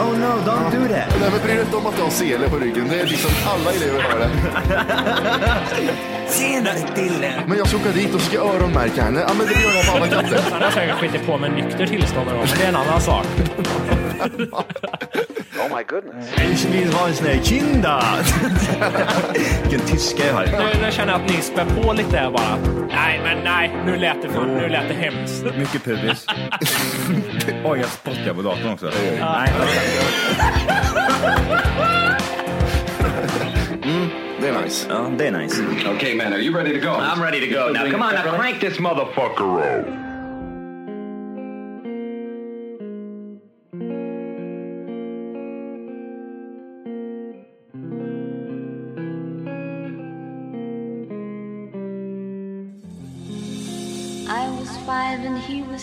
oh no, don't do that. Nej men bry dig inte om att du har sele på ryggen. Det är liksom alla elever har det. Senare Dille. Men jag ska åka dit och ska öronmärka henne. Ja men det gör jag på alla katter. Han har säkert skitit på med nykter tillstånd men det är en annan sak. Ich vill ha en sån här kinda. Vilken tyska jag har. Nu, nu känner jag att ni spär på lite här bara. Nej, men nej, nu lät det, för, nu lät det hemskt. Mycket pubis. Oj, jag spottar på datorn också. Nej. Är nice. Det är nice. okay, man, are you ready to go? I'm ready to go. Now, come on, now crank this motherfucker up.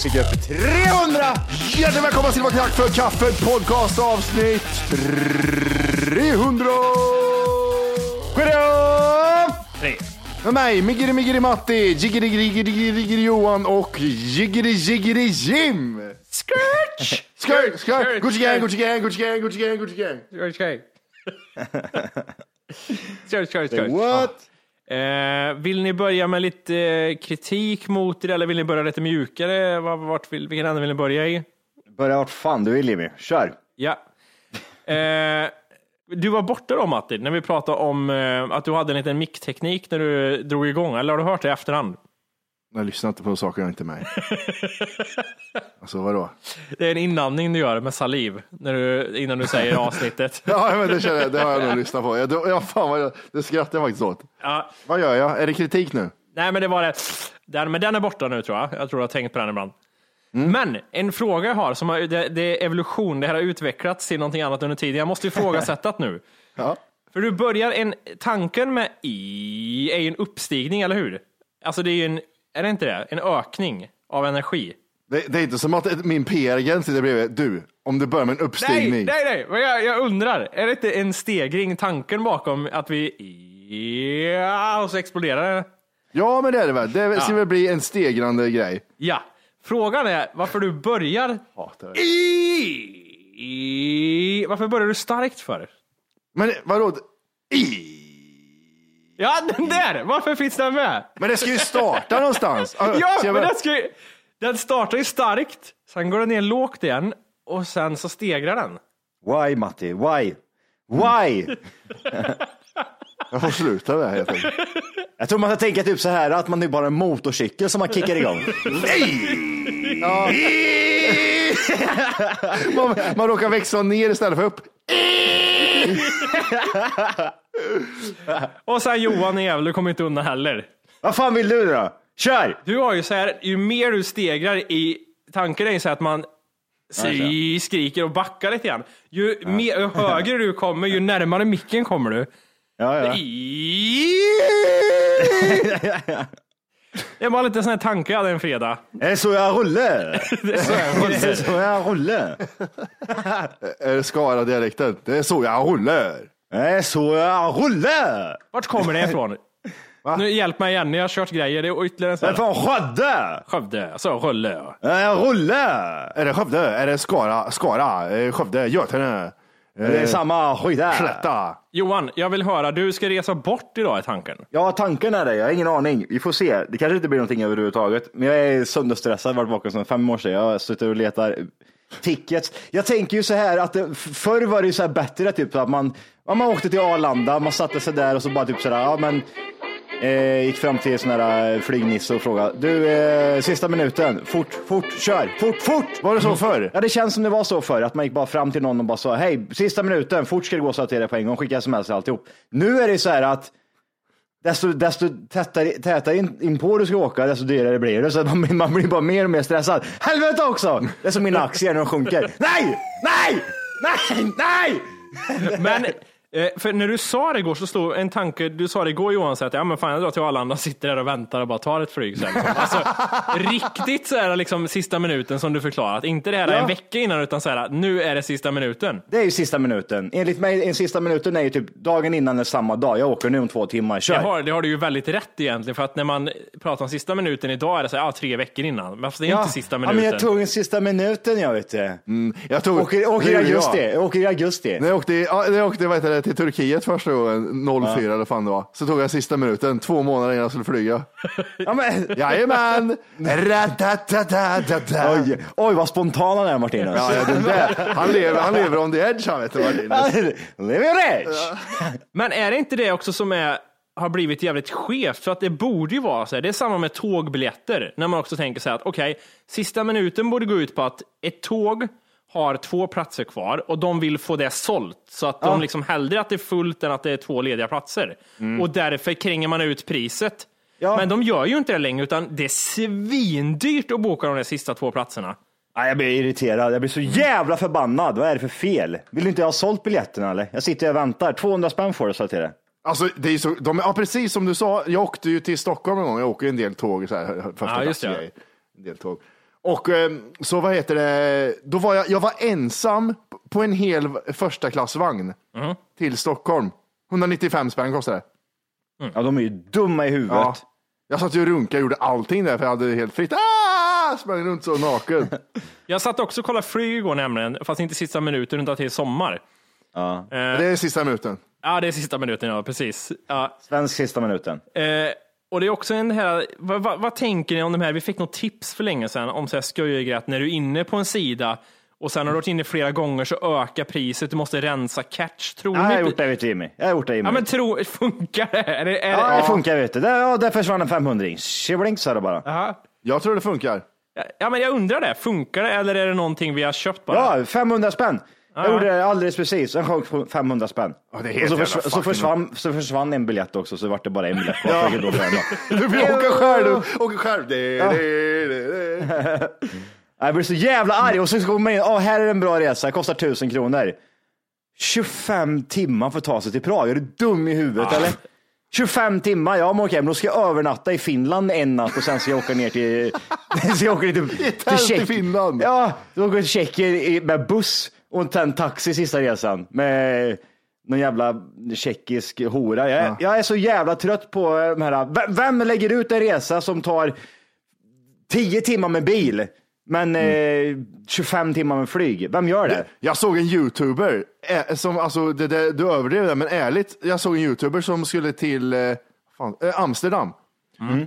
Till 300! Hjärtligt välkomna till Tack för kaffet podcast avsnitt 300! Goddag! Tre. Med mig, Miggeri Miggeri Matti, Jiggeri Jiggeri Jiggeri Johan och Jiggeri Jiggeri Jim! Skirch! Skirk, Skirt, Gucci gang. Gucci gang, Gucci gang, Gucci gang, Gucci gang. Okej. Kör, kör, kör. What? Eh, vill ni börja med lite eh, kritik mot det eller vill ni börja lite mjukare? Var- Vart vill, vilken ände vill ni börja i? Börja vart fan du vill Jimmy. Kör. Ja. Eh, du var borta då Matti, när vi pratade om eh, att du hade en liten mickteknik när du drog igång, eller har du hört det i efterhand? Jag lyssnar inte på saker jag inte är med i. Alltså vadå? Det är en inandning du gör med saliv när du, innan du säger avsnittet. Ja, men det, känner jag, det har jag nog lyssnat på. Jag, ja, fan vad jag, det skrattar jag faktiskt åt. Ja, Vad gör jag? Är det kritik nu? nej, men det var det. Den, men den är borta nu tror jag. Jag tror du har tänkt på den ibland. Men en fråga jag har, som har, det, det är evolution, det här har utvecklats till någonting annat under tiden. Jag måste ifrågasätta det nu. Ja. För du börjar, en, tanken med i är ju en uppstigning, eller hur? Alltså det är ju en, är det inte det? En ökning av energi. Det, det är inte som att min PR-agent sitter bredvid. Du, om du börjar med en Nej, uppstigning. nej, nej, men jag, jag undrar, är det inte en stegring, tanken bakom att vi, ja, och så exploderar det? Ja, men det är det väl. Det ska Ja. väl bli en stegrande grej. Ja. Frågan är varför du börjar Hatar det. i... Varför börjar du starkt för? Men vadå? I. Ja, den där! Varför finns den med? Men det ska ju starta någonstans. Ja, men den, ska, ju- den startar ju starkt, sen går den ner lågt igen och sen så stegrar den. Why Matti? Why? Why? Jag får sluta med det helt enkelt. Jag tror man ska tänka typ så här att man är bara en motorcykel som man kickar igång. Man, man råkar växa ner istället för upp. Och sen Johan jävel, du kommer inte undan heller. Vad fan vill du då? Kör! Du har ju så här, ju mer du stegrar i tanken är ju så här att man skriker och backar lite grann. Ju, mer, ju högre du kommer, ju närmare micken kommer du. Ja, ja. Det var lite sån här tanke jag hade en fredag. Det är så jag rullar. Det är så jag Det är så jag rullar. Är det Skara-dialekten? Det är så jag håller. Det är så jag rullar. Vart kommer det ifrån? Nu hjälp mig igen, jag har kört grejer. Det är ytterligare en sån Det är här. från Skövde. Skövde, så. Det är rullar. Är det Skövde? Är det Skara? Skara? Eh, Skövde? Götene? Det är samma skit där. Slätta? Johan, jag vill höra, du ska resa bort idag i tanken. Ja, tanken är det. Jag har ingen aning. Vi får se. Det kanske inte blir någonting överhuvudtaget. Men jag är sönderstressad. Varit vaken sedan fem år sedan. Jag suttit och letar tickets. Jag tänker ju så här att det- förr var det ju så här bättre, typ att man, man åkte till Arlanda, man satte sig där och så bara typ sådär, ja men Eh, gick fram till sån här eh, flygnisse och frågade, du, eh, sista minuten, fort, fort, kör, fort, fort! Var det så förr? Ja, det känns som det var så förr, att man gick bara fram till någon och bara sa, hej, sista minuten, fort ska det gå, så att det på en gång, skicka sms och alltihop. Nu är det så här att desto, desto tätare, tätare in, in på du ska åka, desto dyrare blir det. Så man, man blir bara mer och mer stressad. Helvete också! Det är som mina aktier när de sjunker. Nej! Nej! Nej! Nej! Men eh, för när du sa det igår så stod en tanke, du sa det igår Johan, så att ja, men fan jag drar till Arlanda, sitter där och väntar och bara tar ett flyg sen. Alltså, riktigt så här liksom sista minuten som du förklarat. Inte det här Ja. en vecka innan utan så här, nu är det sista minuten. Det är ju sista minuten. Enligt mig, en sista minuten är ju typ dagen innan är samma dag. Jag åker nu om två timmar. Kör! Det har, det har du ju väldigt rätt egentligen, för att när man pratar om sista minuten idag är det så här, ja, tre veckor innan. Men det är inte sista Ja, minuten. men jag tog den sista minuten jag vet du. Jag tog, Åker, åker i augusti. åker i augusti. När jag åkte, ja, när jag åkte vad heter det, till Turkiet första gången, 04 eller vad fan det var, så tog jag sista minuten, två månader innan jag skulle flyga. Ja, men, Jajamän! Oj, oj, vad spontan han är Martinus. Ja, ja, den där. Han, lever, han lever on the edge han vet du Martinus. Lever rätt! Men är det inte det också som är, har blivit jävligt skevt? För att det borde ju vara så här, det är samma med tågbiljetter, när man också tänker så här att okej, sista minuten borde gå ut på att ett tåg har två platser kvar och de vill få det sålt så att de liksom hellre att det är fullt än att det är två lediga platser. Och därför kränger man ut priset. Ja. Men de gör ju inte det längre utan det är svindyrt att boka de där sista två platserna. Nej, jag blir irriterad. Jag blir så jävla förbannad. Vad är det för fel? Vill du inte ha sålt biljetterna eller? Jag sitter och väntar. 200 spänn får du, sa jag till det. Alltså, det är så, de, ja, precis som du sa, jag åkte ju till Stockholm en gång, jag åker ju en del tåg, så här, första Ja, just det. En del tåg. Och eh, så vad heter det, då var jag, jag var ensam på en hel första klassvagn Mhm. till Stockholm. 195 spänn kostade det. Ja, de är ju dumma i huvudet. Ja. Jag satt ju och runkade och gjorde allting där för jag hade det helt fritt. Ah! Sprang runt så naken. Jag satt också och kollade flyg igår nämligen, fast inte sista minuten utan till sommar. Ja. Eh, Det är sista minuten. Ja, det är sista minuten, ja precis. Ja, Svensk sista minuten. eh, och det är också en här, vad, vad, vad tänker ni om de här, vi fick något tips för länge sedan om så här skojgrejer att när du är inne på en sida och sen har du varit inne flera gånger så ökar priset, du måste rensa catch. Tror Ja, jag ni? har gjort det vet du Jimmy. Jag har gjort det Jimmy. Ja, men tro, funkar det? Är det, är Ja, det det funkar vet du. Där, ja, där försvann en 500 Tjiblink sa det bara. Jaha. Jag tror det funkar. Ja, men jag undrar det. Funkar det eller är det någonting vi har köpt bara? Ja, 500 spänn. Jag gjorde det alldeles precis. En sjönk på 500 spänn. Ja, det är och så, försv- så, försvann, så försvann en biljett också, så vart det bara en biljett kvar. Ja. Du vill åka själv, åka själv. Det, det, det, det. Jag blir så jävla arg och så kommer man in, oh, här är en bra resa, kostar 1000 kronor. 25 timmar för att ta sig till Prag, är du dum i huvudet eller? 25 timmar, ja men okej, men då ska jag övernatta i Finland en natt och sen ska jag åka ner till, så jag ner till, i Tjeck- Finland. Ja, då åker jag till Tjeckien med buss och en taxi sista resan med någon jävla tjeckisk hora. Jag, jag är så jävla trött på eh, de här, vem lägger ut en resa som tar 10 timmar med bil, men eh, 25 timmar med flyg. Vem gör det? Jag såg en youtuber, eh, som, alltså, det, det, du överdrev det, men ärligt, jag såg en youtuber som skulle till eh, fan, eh, Amsterdam.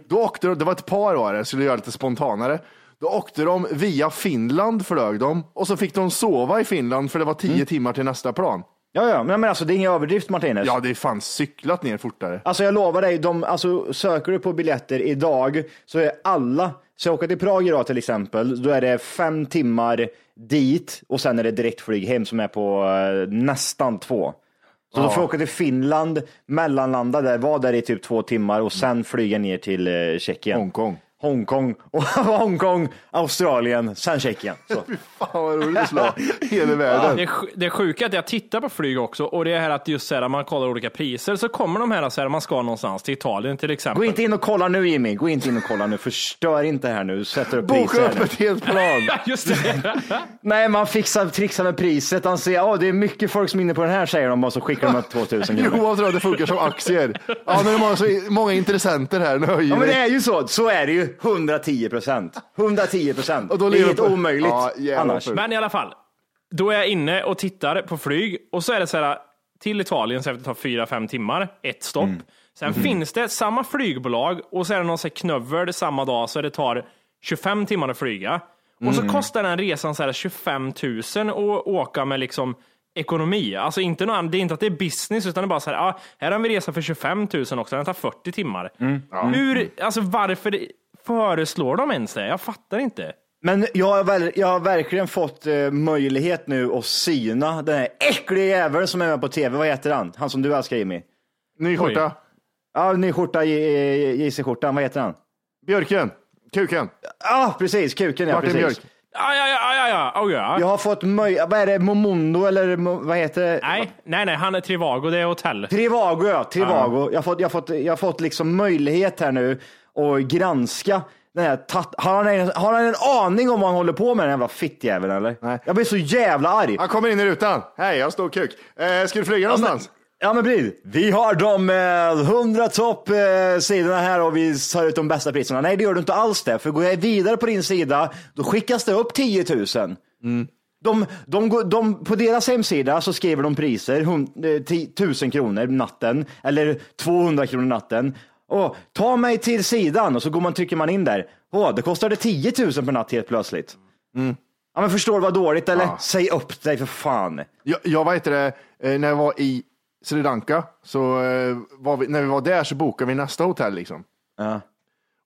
Då åkte de, det var ett par var det, skulle göra lite spontanare. Då åkte de via Finland flög de och så fick de sova i Finland för det var tio timmar till nästa plan. Ja, ja, men men alltså det är ingen överdrift Martinez. Ja, det är fan cyklat ner fortare. Alltså jag lovar dig, de, alltså, söker du på biljetter idag så är alla, så jag åker till Prag idag till exempel, då är det fem timmar dit och sen är det direktflyg hem som är på eh, nästan två. Så då får jag åka till Finland, mellanlanda där, vara där i typ två timmar och sen flyga ner till eh, Tjeckien. Hongkong. Hongkong, och Hongkong, Australien, sen Tjeckien. Så. Fan vad roligt att slå hela världen. Det, det sjuka är att jag tittar på flyg också och det är här att just så här, man kollar olika priser så kommer de här så här, man ska någonstans till Italien till exempel. Gå inte in och kolla nu Jimmy, gå inte in och kolla nu, förstör inte här nu, sätter upp Boka priser. här upp ett helt plan. Just det. Nej, man fixar, trixar med priset. Han säger, oh, det är mycket folk som är inne på den här, säger de, och så skickar de upp 2000 kronor. Johan tror att det funkar som aktier. Ja, nu är det många, så många intressenter här. Nu höjer Ja, men det är ju så. Så är det ju. 110 procent. 110 procent. Och då Det är helt omöjligt Ja, annars. Men i alla fall, då är jag inne och tittar på flyg och så är det så här till Italien så efter det tar fyra, fem timmar, ett stopp. Mm. Sen finns det samma flygbolag och så är det någon knövel samma dag så det tar 25 timmar att flyga. Och så Mm. kostar den resan så här 25 000 att åka med liksom ekonomi. Alltså inte någon, det är inte att det är business utan det är bara så här, ah, här har vi resa för 25 000 också, den tar 40 timmar. Mm. Hur, alltså varför det- föreslår de ens det? Jag fattar inte. Men jag har, väl, jag har verkligen fått eh, möjlighet nu att syna den här äckliga jäveln som är med på tv. Vad heter han? Han som du älskar Jimmy. Ny skjorta. Ja, ny skjorta, JC-skjortan. Vad heter han? Björken. Kuken. Ja, precis. Kuken, ja. Martin precis. Björk. Ja, ja, ja, ja, ja. Oh, ja. Jag har fått möjlighet, vad är det, Momondo eller mo- vad heter det? Nej, nej, nej, han är Trivago, det är hotell. Trivago, ja. Trivago. Jag har fått, jag har fått, jag har fått liksom möjlighet här nu att granska den här tat- har, han en, har han en aning om vad han håller på med den jävla fittjäveln eller? Nej. Jag blir så jävla arg. Han kommer in i rutan. Hej, jag står kuk. Eh, ska du flyga någonstans? Ja men precis. Vi har de eh, 100 topp eh, sidorna här och vi tar ut de bästa priserna. Nej det gör du inte alls det. För går jag vidare på din sida då skickas det upp 10 000. De, de, går- de, på deras hemsida så skriver de priser, hun- eh, 10 1000 kronor natten eller 200 kronor natten. Och ta mig till sidan och så går man, trycker man in där. Åh, det kostade 10 000 per natt helt plötsligt. Ja men förstår du vad dåligt eller? Säg upp dig för fan. Jag, jag heter det, eh, när jag var i Sri Lanka, så eh, var vi, när vi var där så bokade vi nästa hotell liksom. Ja.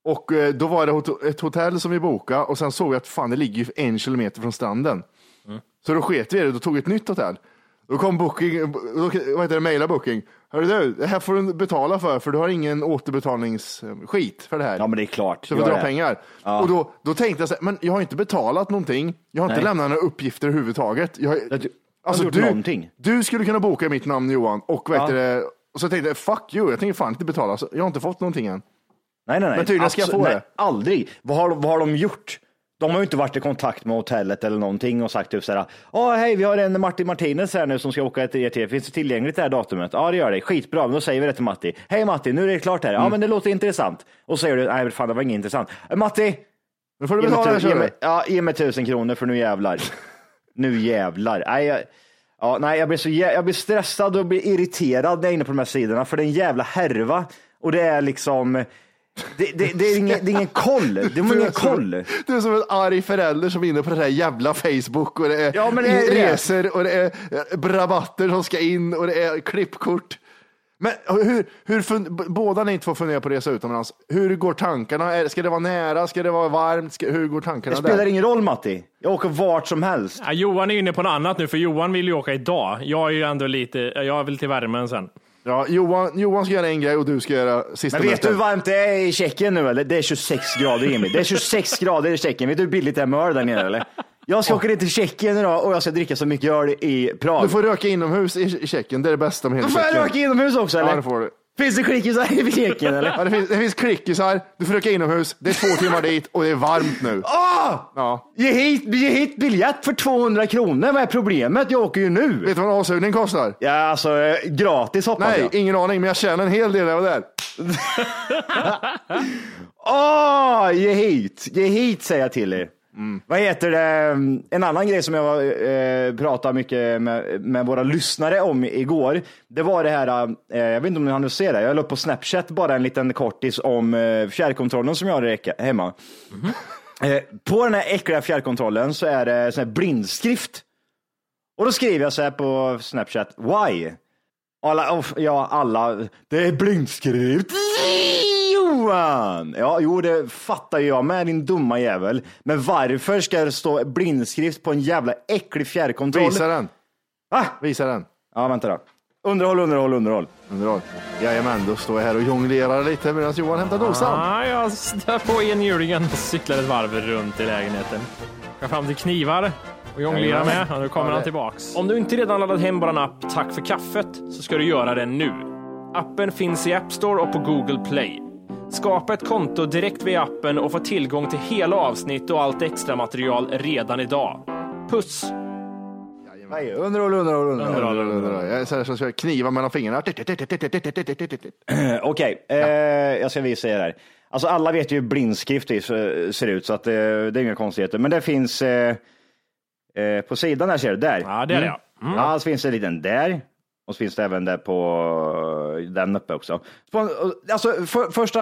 Och eh, då var det ett hotell som vi bokade och sen såg jag att fan det ligger en kilometer från stranden. Så då sket vi i det, då tog vi ett nytt hotell. Då kom booking, då, vad heter det, mejla booking. Hörru du, det här får du betala för, för du har ingen återbetalningsskit för det här. ja men det är klart. Så Gör drar det. pengar. Och då, då tänkte jag så här, men jag har inte betalat någonting. Jag har inte Nej. lämnat några uppgifter överhuvudtaget. Jag, har- Du- du alltså, gjort du, någonting. du skulle kunna boka mitt namn Johan och, vet Ja. du, det, och så tänkte jag, fuck you, jag tänker fan inte betala. Så jag har inte fått någonting än. Nej, nej, nej. Men tydligen ska jag få nej, det. Aldrig. Vad har, vad har de gjort? De har ju inte varit i kontakt med hotellet eller någonting och sagt typ såhär, ja hej vi har en Martin Martinez här nu som ska åka till er finns det tillgängligt det här datumet? Ja det gör det, skitbra, men då säger vi det till Matti. Hej Matti, nu är det klart här. Mm. Ja men det låter intressant. Och så säger du, nej fan det var inget intressant. "Eh, Matti, Nu får du betala det, ge mig, ja, ge mig tusen kronor för nu jävlar. nu jävlar. Nej, jag, ja, nej, jag, blir så, jag blir stressad och blir irriterad när jag är inne på de här sidorna för det är en jävla härva. Och det är liksom, det, det, det, är, ingen, det är ingen koll. Det är ingen koll. Du är som en arg förälder som är inne på det här jävla Facebook och det är, Ja, men det är det. resor och det är eh, rabatter som ska in och det är klippkort. Men hur, hur fun- båda ni två funderar på att resa utomlands. Hur går tankarna? Är, ska det vara nära? Ska det vara varmt? Ska, hur går tankarna Det spelar där? ingen roll Matti. Jag åker vart som helst. Ja, Johan är inne på något annat nu, för Johan vill ju åka idag. Jag är ju ändå lite, jag vill till värmen sen. Ja, Johan, Johan ska göra en grej och du ska göra sista Men vet du mötet. hur varmt det är i Tjeckien nu eller? Det är 26 grader Jimmy. Det är 26 grader i Tjeckien. Vet du hur billigt det är med öl där nere eller? Jag ska åka ner till Tjeckien idag och jag ska dricka så mycket öl i Prag. Du får röka inomhus i, i Tjeckien. Det är det bästa med hela Då får jag Tjeckien. röka inomhus också eller? Ja, det får du. Finns det klickisar i Tjeckien eller? Ja, det, finns, det finns klickisar. Du får röka inomhus. Det är två timmar dit och det är varmt nu. Åh! Ja. Ge hit, ge hit biljett för 200 kronor. Vad är problemet? Jag åker ju nu. Vet du vad en avsugning kostar? Ja, alltså eh, gratis hoppas Nej, jag. ingen aning, men jag tjänar en hel del jag var där. Åh, ge hit! Ge hit säger jag till er. Vad heter det? En annan grej som jag eh, pratade mycket med, med våra lyssnare om igår. Det var det här, eh, jag vet inte om ni hann se det, jag la upp på Snapchat bara en liten kortis om eh, fjärrkontrollen som jag har hemma. Eh, på den här äckliga fjärrkontrollen så är det sån här blindskrift. Och då skriver jag så här på Snapchat, why? Alla, ja, alla, det är blindskrift. Johan! Ja, jo, det fattar jag med din dumma jävel. Men varför ska det stå blindskrift på en jävla äcklig fjärrkontroll? Visa den. Va? Visa den. Ja, vänta då. Underhåll, underhåll, underhåll. Underhåll. Jajamän, då står jag här och jonglerar lite medan Johan hämtar dosan. Ja, jag stör på enhjulingen och cyklar ett varv runt i lägenheten. Jag fram till knivar och jonglerar med. Och nu kommer Ja, han tillbaks. Om du inte redan laddat hem vår app Tack för kaffet så ska du göra det nu. Appen finns i App Store och på Google Play. Skapa ett konto direkt via appen och få tillgång till hela avsnitt och allt extra material redan idag. Puss! Nej, underhåll, underhåll, underhåll. Underhåll, underhåll. Jag är så här som ska kniva mellan fingrarna. Okej, eh, jag ska visa er här. Alltså alla vet ju hur blindskrift är- ser ut, så att, eh, det är inga konstigheter. Men det finns eh, eh, på sidan här ser du, där. Ja, det är det ja. Mm. Ja, så finns det en liten där. Och så finns det även där på den uppe också. Alltså för, första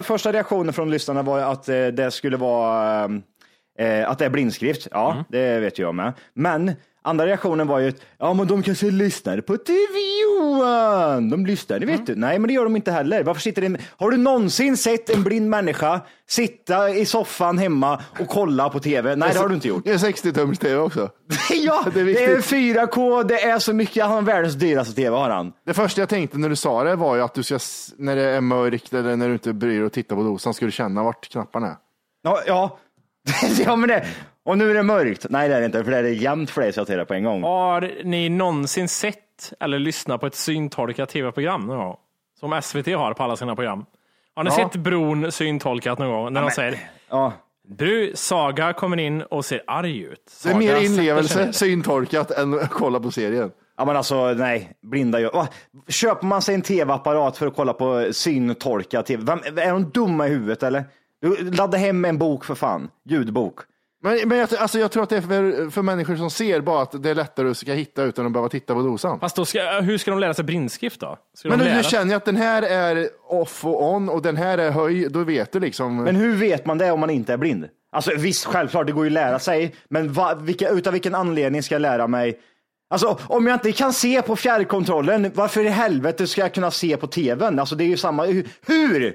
första reaktionen från lyssnarna var att eh, det skulle vara eh, att det är blindskrift. Ja, det vet jag med. Men andra reaktionen var ju att ja, men de kanske lyssnar på TV Johan. De lyssnar, det vet du. Nej, men det gör de inte heller. Varför sitter en, har du någonsin sett en blind människa sitta i soffan hemma och kolla på TV? Nej, det har du inte gjort. Det är 60-tums tv också. ja, det är det är viktigt. 4K, det är så mycket. Han har världens dyraste TV har han. Det första jag tänkte när du sa det var ju att du ska, när det är mörkt eller när du inte bryr dig att titta på dosan, ska du känna vart knapparna är. Ja, ja. ja men det. Och nu är det mörkt. Nej, det är det inte, för det är jämnt för dig så jag ser det på en gång. Har ni någonsin sett eller lyssnat på ett syntolkat tv-program någon gång? Som SVT har på alla sina program. Har ni Ja. sett Bron syntolkat någon gång? När de säger Ja. du, Saga kommer in och ser arg ut. Det är Saga mer inlevelse, ner." syntolkat, än att kolla på serien. Ja men alltså nej, blinda gör... Köper man sig en tv-apparat för att kolla på syntolkad tv? Vem, är de dumma i huvudet eller? Du, ladda hem en bok för fan, ljudbok. Men, men jag, alltså, jag tror att det är för, för människor som ser bara att det är lättare att ska hitta utan att behöva titta på dosan. Fast då ska, hur ska de lära sig blindskrift då? Ska Men de du, lära du känner ju att den här är off och on och den här är höj, då vet du liksom. Men hur vet man det om man inte är blind? Alltså visst, självklart, det går ju att lära sig, men va, vilka, utav vilken anledning ska jag lära mig? Alltså om jag inte kan se på fjärrkontrollen, varför i helvete ska jag kunna se på tvn? Alltså det är ju samma, hur?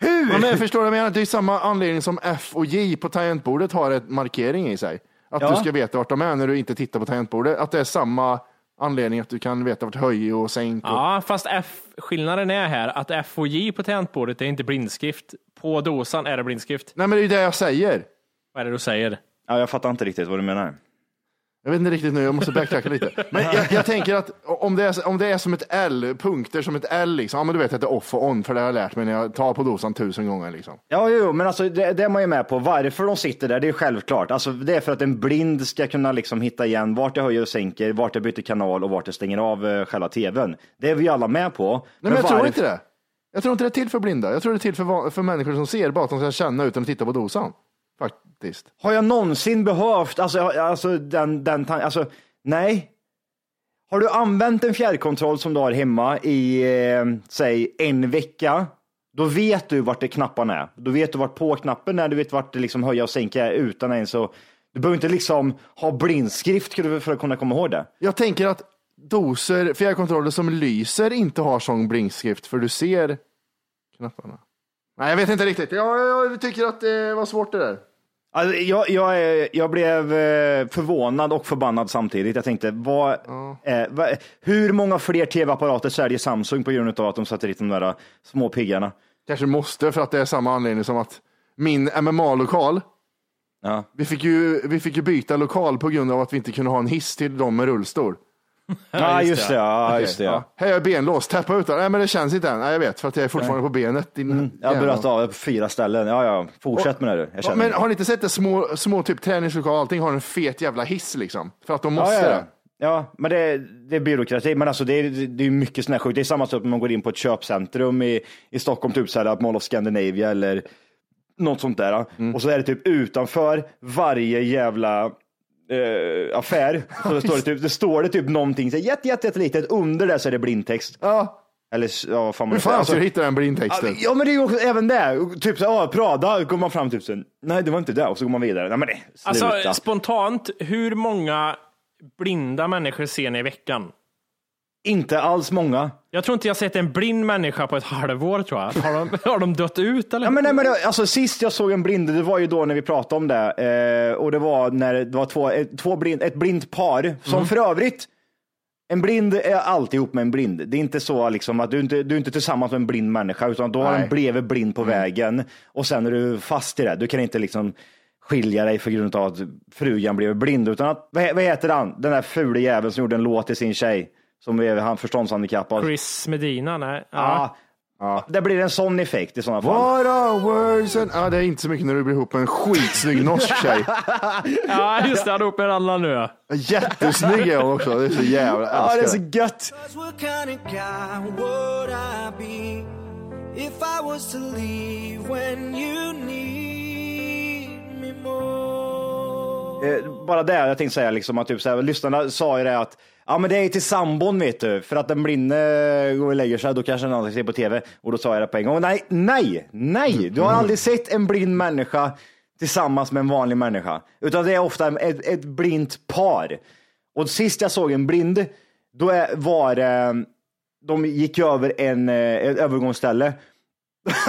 Hur? Ja, men jag förstår vad jag menar, det är samma anledning som F och J på tangentbordet har en markering i sig. Att Ja. du ska veta vart de är när du inte tittar på tangentbordet. Att det är samma anledning att du kan veta vart höj och sänk och... Ja, fast F, skillnaden är här att F och J på tangentbordet är inte blindskrift. På dosan är det blindskrift. Nej men det är ju det jag säger. Vad är det du säger? Ja, jag fattar inte riktigt vad du menar. Jag vet inte riktigt nu, jag måste backtracka lite. Men jag, jag tänker att om det, är, om det är som ett L, punkter som ett L, liksom, ja men du vet att det är off och on, för det har jag lärt mig när jag tar på dosan tusen gånger. Liksom. Ja, jo, men alltså det, det är man ju med på. Varför de sitter där, det är självklart. Alltså, det är för att en blind ska kunna liksom hitta igen vart det höjer och sänker, vart det byter kanal och vart det stänger av eh, själva tvn. Det är vi alla med på. Nej, men jag tror varför- inte det. Jag tror inte det är till för blinda. Jag tror det är till för, för människor som ser, bara att de ska känna utan att titta på dosan. Faktiskt. Har jag någonsin behövt, alltså, alltså den, den tan- alltså nej. Har du använt en fjärrkontroll som du har hemma i, eh, säg en vecka, då vet du vart det knapparna är. Då vet du vart på-knappen är, du vet vart det liksom höja och sänka är utan ens så. Du behöver inte liksom ha blindskrift för att kunna komma ihåg det. Jag tänker att doser, fjärrkontroller som lyser inte har sån blinkskrift för du ser knapparna. Nej, jag vet inte riktigt. Jag, jag tycker att det var svårt det där. Alltså, jag, jag, jag blev eh, förvånad och förbannad samtidigt. Jag tänkte, vad, eh, vad, hur många fler tv-apparater säljer Samsung på grund av att de sätter dit de där eh, små piggarna? Kanske måste för att det är samma anledning som att min MMA-lokal, Ja. vi fick, ju, vi fick ju byta lokal på grund av att vi inte kunde ha en hiss till dem med rullstol. Ja, just det. Ja, just det. Ja. Hej, jag är benlås. Tappa ut den. Nej, men det känns inte än. Nej, jag vet, för att jag är fortfarande på benet. Din Mm, Jag har bröt av på fyra ställen. Ja, ja. Fortsätt med det du. Men har ni inte sett det? Små, små typ träningslokaler och allting har en fet jävla hiss liksom. För att de måste det. ja, men det, det är byråkrati. Men alltså det är, det är mycket sån här sjukt. Det är samma sak när man går in på ett köpcentrum i, i Stockholm, typ så här Mall of Scandinavia eller något sånt där. Mm. Och så är det typ utanför varje jävla eh, affär. Så det, står det, typ, det står det typ någonting så här, jätte, jätte, jätte litet. Under det så är det blindtext. Ja. Eller ja, fan man Hur fan ska du Alltså- hitta den blindtexten? Ja, men det är ju också även det. Typ så ah, Prada, går man fram typ så, nej det var inte det och så går man vidare. Nej men sluta. Alltså spontant, hur många blinda människor ser ni i veckan? inte alls många. Jag tror inte jag sett en blind människa på ett halvår tror jag. Har de, har de dött ut eller? Ja, men, nej, men, alltså, sist jag såg en blind, det var ju då när vi pratade om det. Eh, och det var när det var två, ett, två blind, ett blint par, som Mm. för övrigt, en blind är alltid ihop med en blind. Det är inte så liksom, att du, inte, du är inte tillsammans med en blind människa, utan då har den blivit blind på vägen och sen är du fast i det. Du kan inte liksom skilja dig för grund av att frugan blev blind, utan att, vad, vad heter han, den där fule jäveln som gjorde en låt till sin tjej, som är han förståndshandikappad. Chris Medina? Nej. Ja. Ja. Det blir en sån effekt i sådana fall. What are words and... Ja, det är inte så mycket när du blir ihop med en skitsnygg norsk tjej. ja, just det. Han är uppe med alla nu. Jättesnygg är hon också. Det är så jävla... Ja, det är så gött. What kind of guy would I be if I was to leave when you need me more? Eh, bara det, jag tänkte säga liksom att typ, så här, lyssnarna sa ju det att ja men det är till sambon vet du, för att den blinde går och lägger sig, då kanske den andra ser på tv. Och då sa jag det på en gång. Nej, nej, nej, du har aldrig sett en blind människa tillsammans med en vanlig människa. Utan det är ofta ett, ett blint par. Och sist jag såg en blind, då var det, de gick över en, eh, ett övergångsställe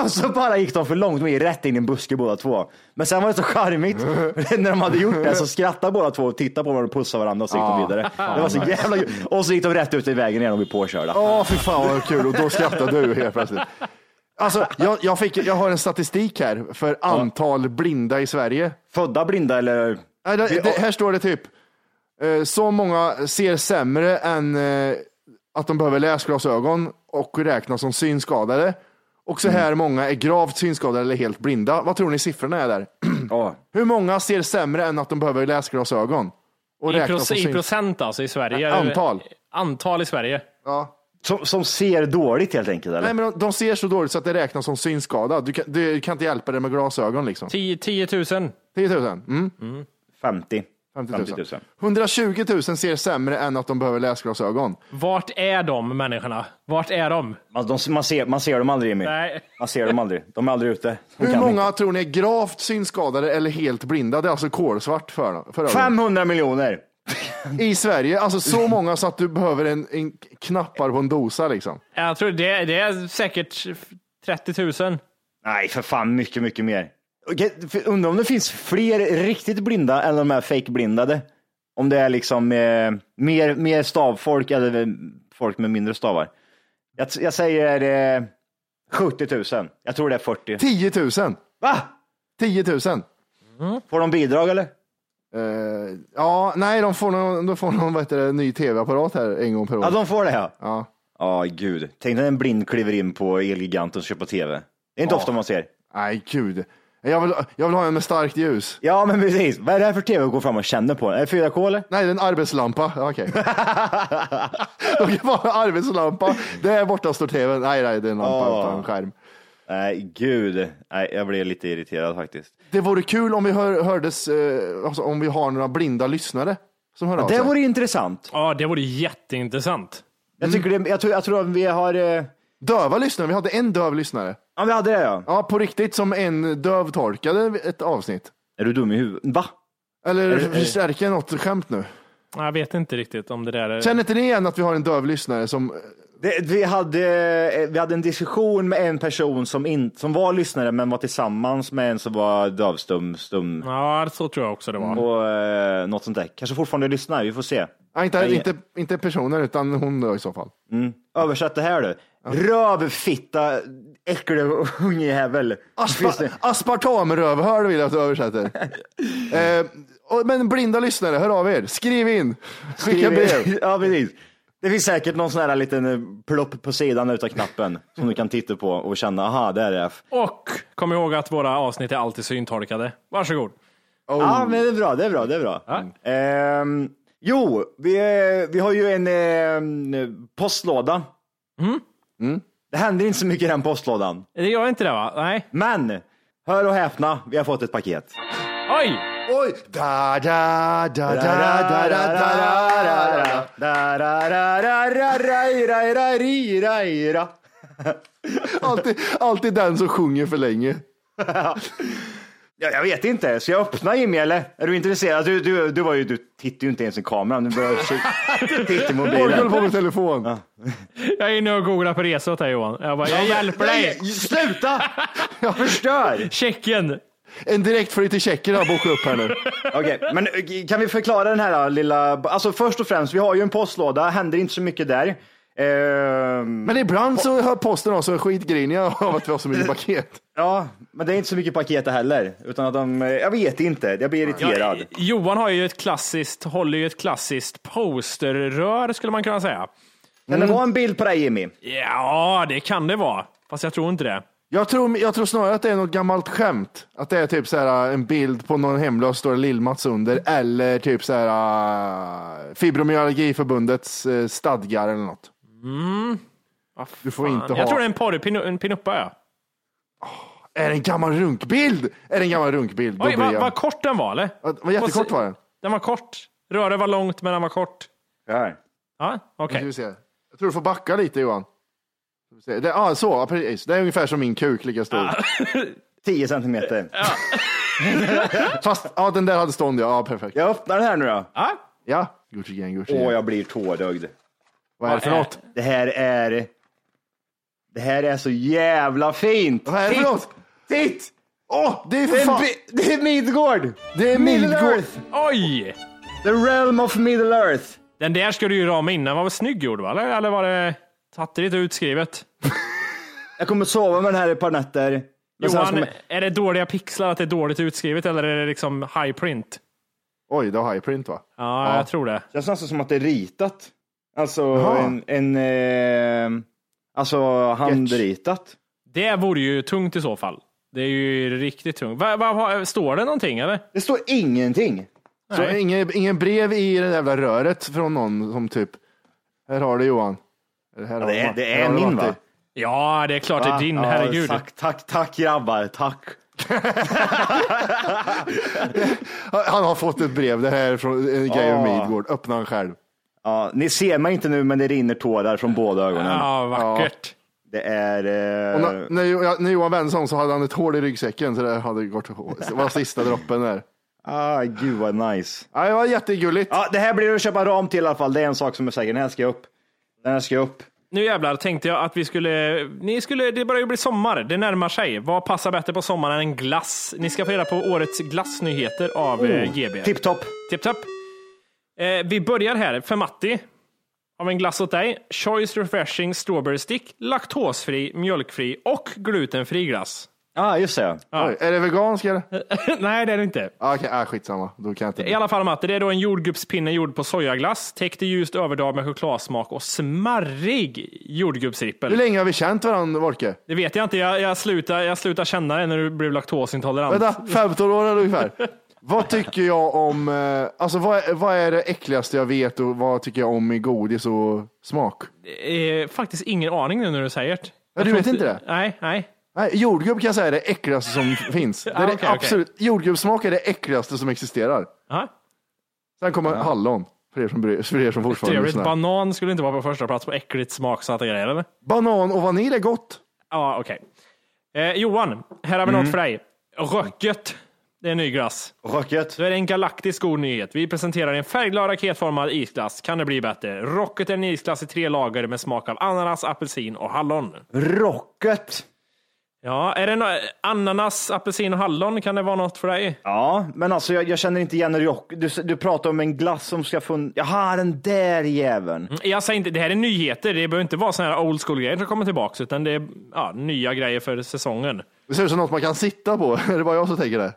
och så bara gick de för långt, de gick rätt in i en buske båda två. Men sen var det så charmigt, när de hade gjort det så skrattade båda två och tittade på varandra och pussade varandra och så gick de vidare. Det var så jävla kul. Och så gick de rätt ut i vägen igen och blev påkörda. Åh, fy fan vad kul. Och då skrattar du helt plötsligt. Alltså, jag, jag, fick, jag har en statistik här för antal blinda i Sverige. Födda blinda eller? Nej, det, det, här står det typ, eh, så många ser sämre än eh, att de behöver läsglasögon och räknas som synskadade. Och så Mm. här många är gravt synskadade eller helt blinda. Vad tror ni siffrorna är där? Ja. Hur många ser sämre än att de behöver läsglasögon? Och I, räknas proc- som I syn- procent alltså i Sverige? Antal. Antal i Sverige. Ja. Som, som ser dåligt helt enkelt eller? Nej, men de, de ser så dåligt så att det räknas som synskada. Du kan, du kan inte hjälpa det med glasögon liksom. 10, 10 000. 10 000. Mm. 50. 50 000. 50 000. 120 000 ser sämre än att de behöver läsglasögon. Vart är de människorna? Vart är de? Man, de, man, ser, man ser dem aldrig Emil. Nej. Man ser dem aldrig. De är aldrig ute. De Hur kan många inte. tror ni är gravt synskadade eller helt blinda? Det är alltså kolsvart för, för ögonen. 500 miljoner. I Sverige, alltså så många så att du behöver en, en knappar på en dosa liksom. Jag tror det, det är säkert 30 000. Nej, för fan mycket, mycket mer. Okej, Undrar om det finns fler riktigt blinda än de här fake-blindade? Om det är liksom eh, mer, mer stavfolk eller folk med mindre stavar. Jag, jag säger eh, 70 000. Jag tror det är 40. 10 000. Va? 10 000. Får de bidrag eller? Eh, ja, nej, de får någon, de får någon det, ny tv-apparat här en gång per år. Ja, de får det ja. Ja. Ja, gud. Tänk när en blind kliver in på Elgiganten och köper tv. Det är inte Ja. ofta man ser. Nej, gud. Jag vill, jag vill ha en med starkt ljus. Ja, men precis. Vad är det här för tv att gå fram och känna på? Är det 4K eller? Nej, det är en arbetslampa. Ja, Okej. De kan vara arbetslampa. Där borta står tvn. Nej, nej, det är en lampa Åh. utan skärm. Nej, gud. Nej, jag blev lite irriterad faktiskt. Det vore kul om vi hör, hördes, eh, alltså, om vi har några blinda lyssnare som hör av Det sig. vore intressant. Ja, det vore jätteintressant. Jag, tycker det, jag, tror, jag tror att vi har... Eh... Döva lyssnare, vi hade en döv lyssnare. Ja, vi hade det ja. Ja, på riktigt som en dövtolkade ett avsnitt. Är du dum i huvudet? Va? Eller förstärker jag något skämt nu? Jag vet inte riktigt om det där är... Känner inte ni igen att vi har en döv lyssnare som Det, vi, hade, eh, vi hade en diskussion med en person som, in, som var lyssnare men var tillsammans med en som var dövstum. Stum, Ja, så tror jag också det var. och eh, något sånt där. Kanske fortfarande lyssnar, vi får se. Nej, inte, Nej. inte, inte personen utan hon då i så fall. Mm. Översätt det här du. Rövfitta, äcklig ungjävel. Aspa, det- aspartamrövhör vill jag att du översätter. eh, och, men blinda lyssnare, hör av er. Skriv in. Skicka brev. Ja, precis. Det finns säkert någon sån här liten eh, plopp på sidan utav knappen som du kan titta på och känna, aha, där är F. Och kom ihåg att våra avsnitt är alltid syntolkade. Varsågod. Ja, men det är bra, det är bra, det är bra. Ehm, jo, vi, vi har ju en eh, postlåda. Mm. Det händer inte så mycket i den postlådan. Det gör inte det va? Nej. Men, hör och häpna, vi har fått ett paket. Oj! Oj! Da, da, da, da, da, da, da, da, da. Alltid, alltid den som sjunger för länge. Ja, jag vet inte, ska jag öppna Jimmy eller? Är du intresserad? Du, du, du, var ju, du tittar ju inte ens i kameran, du börjar ki- titta i mobilen. på med telefon. Jag är inne och googlar på resa åt dig Johan. Jag bara, jag hjälper dig. Nej, Sluta! Jag förstör! Tjeckien. En direktflyg till Tjeckien har jag bokat upp här nu. Okej, men eh, kan vi förklara den här lilla, alltså först och främst, vi har ju en postlåda, händer inte så mycket där. Ehm, Men ibland så hör posten också skitgriniga av att vi har så mycket paket. Ja, men det är inte så mycket paket heller, utan att de, eh, jag vet inte, jag blir irriterad. Ja, Johan har ju ett klassiskt, håller ju ett klassiskt posterrör skulle man kunna säga. Kan det vara en bild på dig Jimmy? Ja, det kan det vara. Fast jag tror inte det. Jag tror, jag tror snarare att det är något gammalt skämt. Att det är typ så här en bild på någon hemlös, står Lill-Mats under. Eller typ så här Fibromyalgiförbundets stadgar eller något. Du får inte ha... Jag tror det är en porr, en pinuppa ja. Är det en gammal runkbild? Är det en gammal runkbild? Då Oj, blir vad jag... vad kort den var eller? Vad- vad jättekort var den. Den var kort. Röret var långt men den var kort. Här. Ja, okej. Ska vi se. Jag tror du får backa lite Johan. Ska vi se. Det, ah, så, ja, precis. Det är ungefär som min kuk, lika stor. 10 centimeter. Fast ja, den där hade stånd ja. ja perfekt. Jag öppnar den här nu då. Ja. Ja, Gucci gang, Gucci Åh, gang. jag blir tårögd. Vad är det för något? Det här är... Det här är så jävla fint! Vad är det för något? Titt! Åh, det är Det för är, fan... det är Midgård! Det är Middle. Earth! Oj! The realm of Middle Earth! Den där ska du ju rama in. Den var väl snygg gjord va? Eller, eller var det tattrigt utskrivet? Jag kommer sova med den här ett par nätter. Johan, kommer- är det dåliga pixlar att det är dåligt utskrivet eller är det liksom high print? Oj, det var high print va? Ja, jag tror det. känns nästan som att det är ritat. Alltså en, en eh, alltså handritat. Det vore ju tungt i så fall. Det är ju riktigt tungt. Va, va, va, står det någonting eller? Det står ingenting. Så Nej. ingen, ingen brev i det jävla röret från någon som typ, här har du Johan. Här har Det är, det här är har du min Matti. va? Ja, det är klart det är din. Ja, Herregud. Tack, tack, tack grabbar, tack. Han har fått ett brev, det här är från en grej Ja. av Midgård. Öppna han själv. Ja, ni ser mig inte nu men det rinner tårar från båda ögonen. Ja, vackert. Det är... Eh, Och när, när, när Johan vände sig om så hade han ett hål i ryggsäcken så det hade gått, det var sista droppen där. ah, gud vad nice. Ja, det var jättegulligt. Ja, det här blir det att köpa ram till i alla fall. Det är en sak som är säker. Den här ska upp. Den här ska upp. Nu jävlar tänkte jag att vi skulle, ni skulle, det börjar ju bli sommar, det närmar sig. Vad passar bättre på sommaren än glass? Ni ska få reda på årets glassnyheter av oh, GB. Tipptopp. Tipptopp. Eh, vi börjar här, för Matti. Av en glass åt dig. Choice Refreshing Strawberry Stick, laktosfri, mjölkfri och glutenfri glass. Ja, ah, just det. Oj, är det vegansk eller? Nej, det är det inte. Ah, Okej, ah, skitsamma. Då kan jag inte. I alla fall Matte, det är då en jordgubbspinne gjord på sojaglass, täckt i ljust överdag med chokladsmak och smarrig jordgubbsrippel. Hur länge har vi känt varandra, Wolke? Det vet jag inte, jag, jag, slutar, jag slutar känna det när du blev laktosintolerant. Vänta, 15 år ungefär. vad tycker jag om, eh, alltså vad, är- vad är det äckligaste jag vet och vad tycker jag om i godis och smak? Eh, faktiskt ingen aning nu när du säger det. Ja, du Jag vet tror inte det? Nej, nej. Nej, jordgubb kan jag säga är det äckligaste som finns. Det är Ah, det okej, okej. absolut, Jordgubbssmak är det äckligaste som existerar. Aha. Sen kommer hallon, för er som, för er som fortfarande Trevligt. lyssnar. Banan skulle inte vara på första plats på äckligt smaksatta grejer, eller? Banan och vanilj är gott. Ja, okej. Eh, Johan, här har vi Mm. något för dig. Röcket. Det är en ny glass. Rocket. Så är det en galaktisk god nyhet. Vi presenterar en färgglad raketformad isglass. Kan det bli bättre? Rocket är en isglass i tre lager med smak av ananas, apelsin och hallon. Rocket. Ja, är det no ananas, apelsin och hallon? Kan det vara något för dig? Ja, men alltså jag, jag känner inte igen rock. Du, du pratar om en glass som ska få... Jaha, den där jäveln. Jag säger inte, det här är nyheter. Det behöver inte vara såna här old school grejer som kommer tillbaka, utan det är ja, nya grejer för säsongen. Det ser ut som något man kan sitta på. Är det bara jag som tänker det?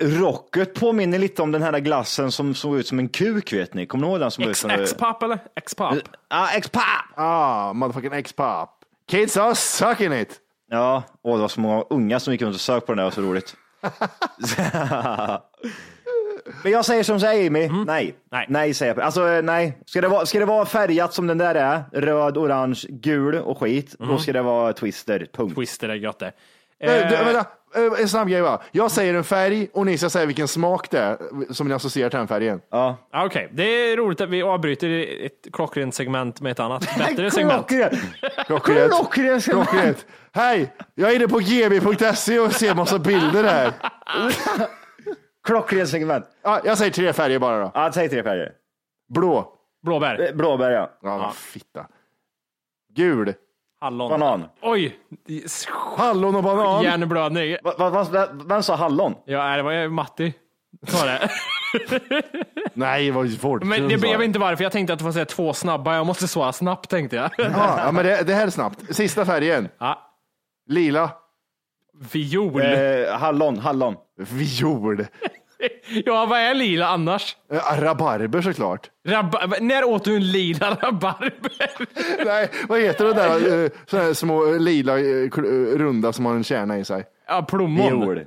Eh, rocket påminner lite om den här glassen som såg ut som en kuk, vet ni? Kommer ni ihåg den? Som X- X-pop eller? X-pop. Ja, X-pop! Ah, motherfucking X-pop. Kids are sucking it. Ja, och det var så många unga som gick runt och sög på den där, det var så roligt. Men jag säger som säger Amy, nej. Nej. Nej säger jag. Alltså eh, nej. Ska det, vara, ska det vara färgat som den där är, röd, orange, gul och skit, då ska det vara Twister, punkt. Twister är gött det. Eh, Eh, du, vänta, eh, en snabb grej bara. Jag säger en färg och ni ska säga vilken smak det är som ni associerar till den färgen. Ja. Ja, Okej, det är roligt att vi avbryter ett klockrent segment med ett annat bättre segment. Klockrent! Klockrent. Klockrent! Hej, jag är inne på gb.se och ser massa bilder här. Klockrent segment. Ja, jag säger tre färger bara då. Ja, säg tre färger. Blå. Blåbär, Blåbär ja. Ja, vad fitta. Gul. Hallon. Banan. Oj! Hallon och banan. Hjärnblödning. va, va, vem sa hallon? Ja, det var Matti. Ta det. Nej, det var ju svårt. Men det, jag vet inte varför, jag tänkte att får säga två snabba. Jag måste svara snabbt tänkte jag. Ja, ja, men det, det här är snabbt. Sista färgen. Ja. Lila. Viol. Eh, hallon, hallon. Viol. Ja, vad är lila annars? Eh, Rabarber såklart. Rab- när åt du en lila rabarber? Nej, vad heter det där eh, såna här små eh, lila eh, kl- eh, runda som har en kärna i sig? Ja, plommon. Viol.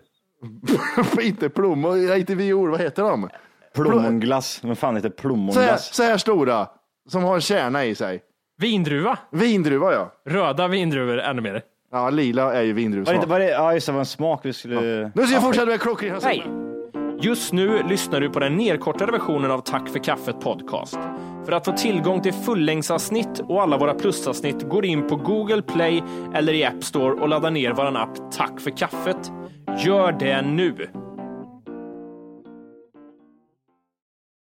inte plommon, nej, inte viol, vad heter de? Plommonglass. Vad fan heter Så här, plommonglass? så här stora, som har en kärna i sig. Vindruva. Vindruva ja. Röda vindruvor ännu mer. Ja, lila är ju Var det vindruvsmak. inte, var det, ja just det, var en smak vi skulle... Nu ska vi fortsätta med klockrena Hej! Just nu lyssnar du på den nedkortade versionen av Tack för kaffet podcast. För att få tillgång till fullängdsavsnitt och alla våra plusavsnitt går in på Google Play eller i App Store och laddar ner vår app Tack för kaffet. Gör det nu!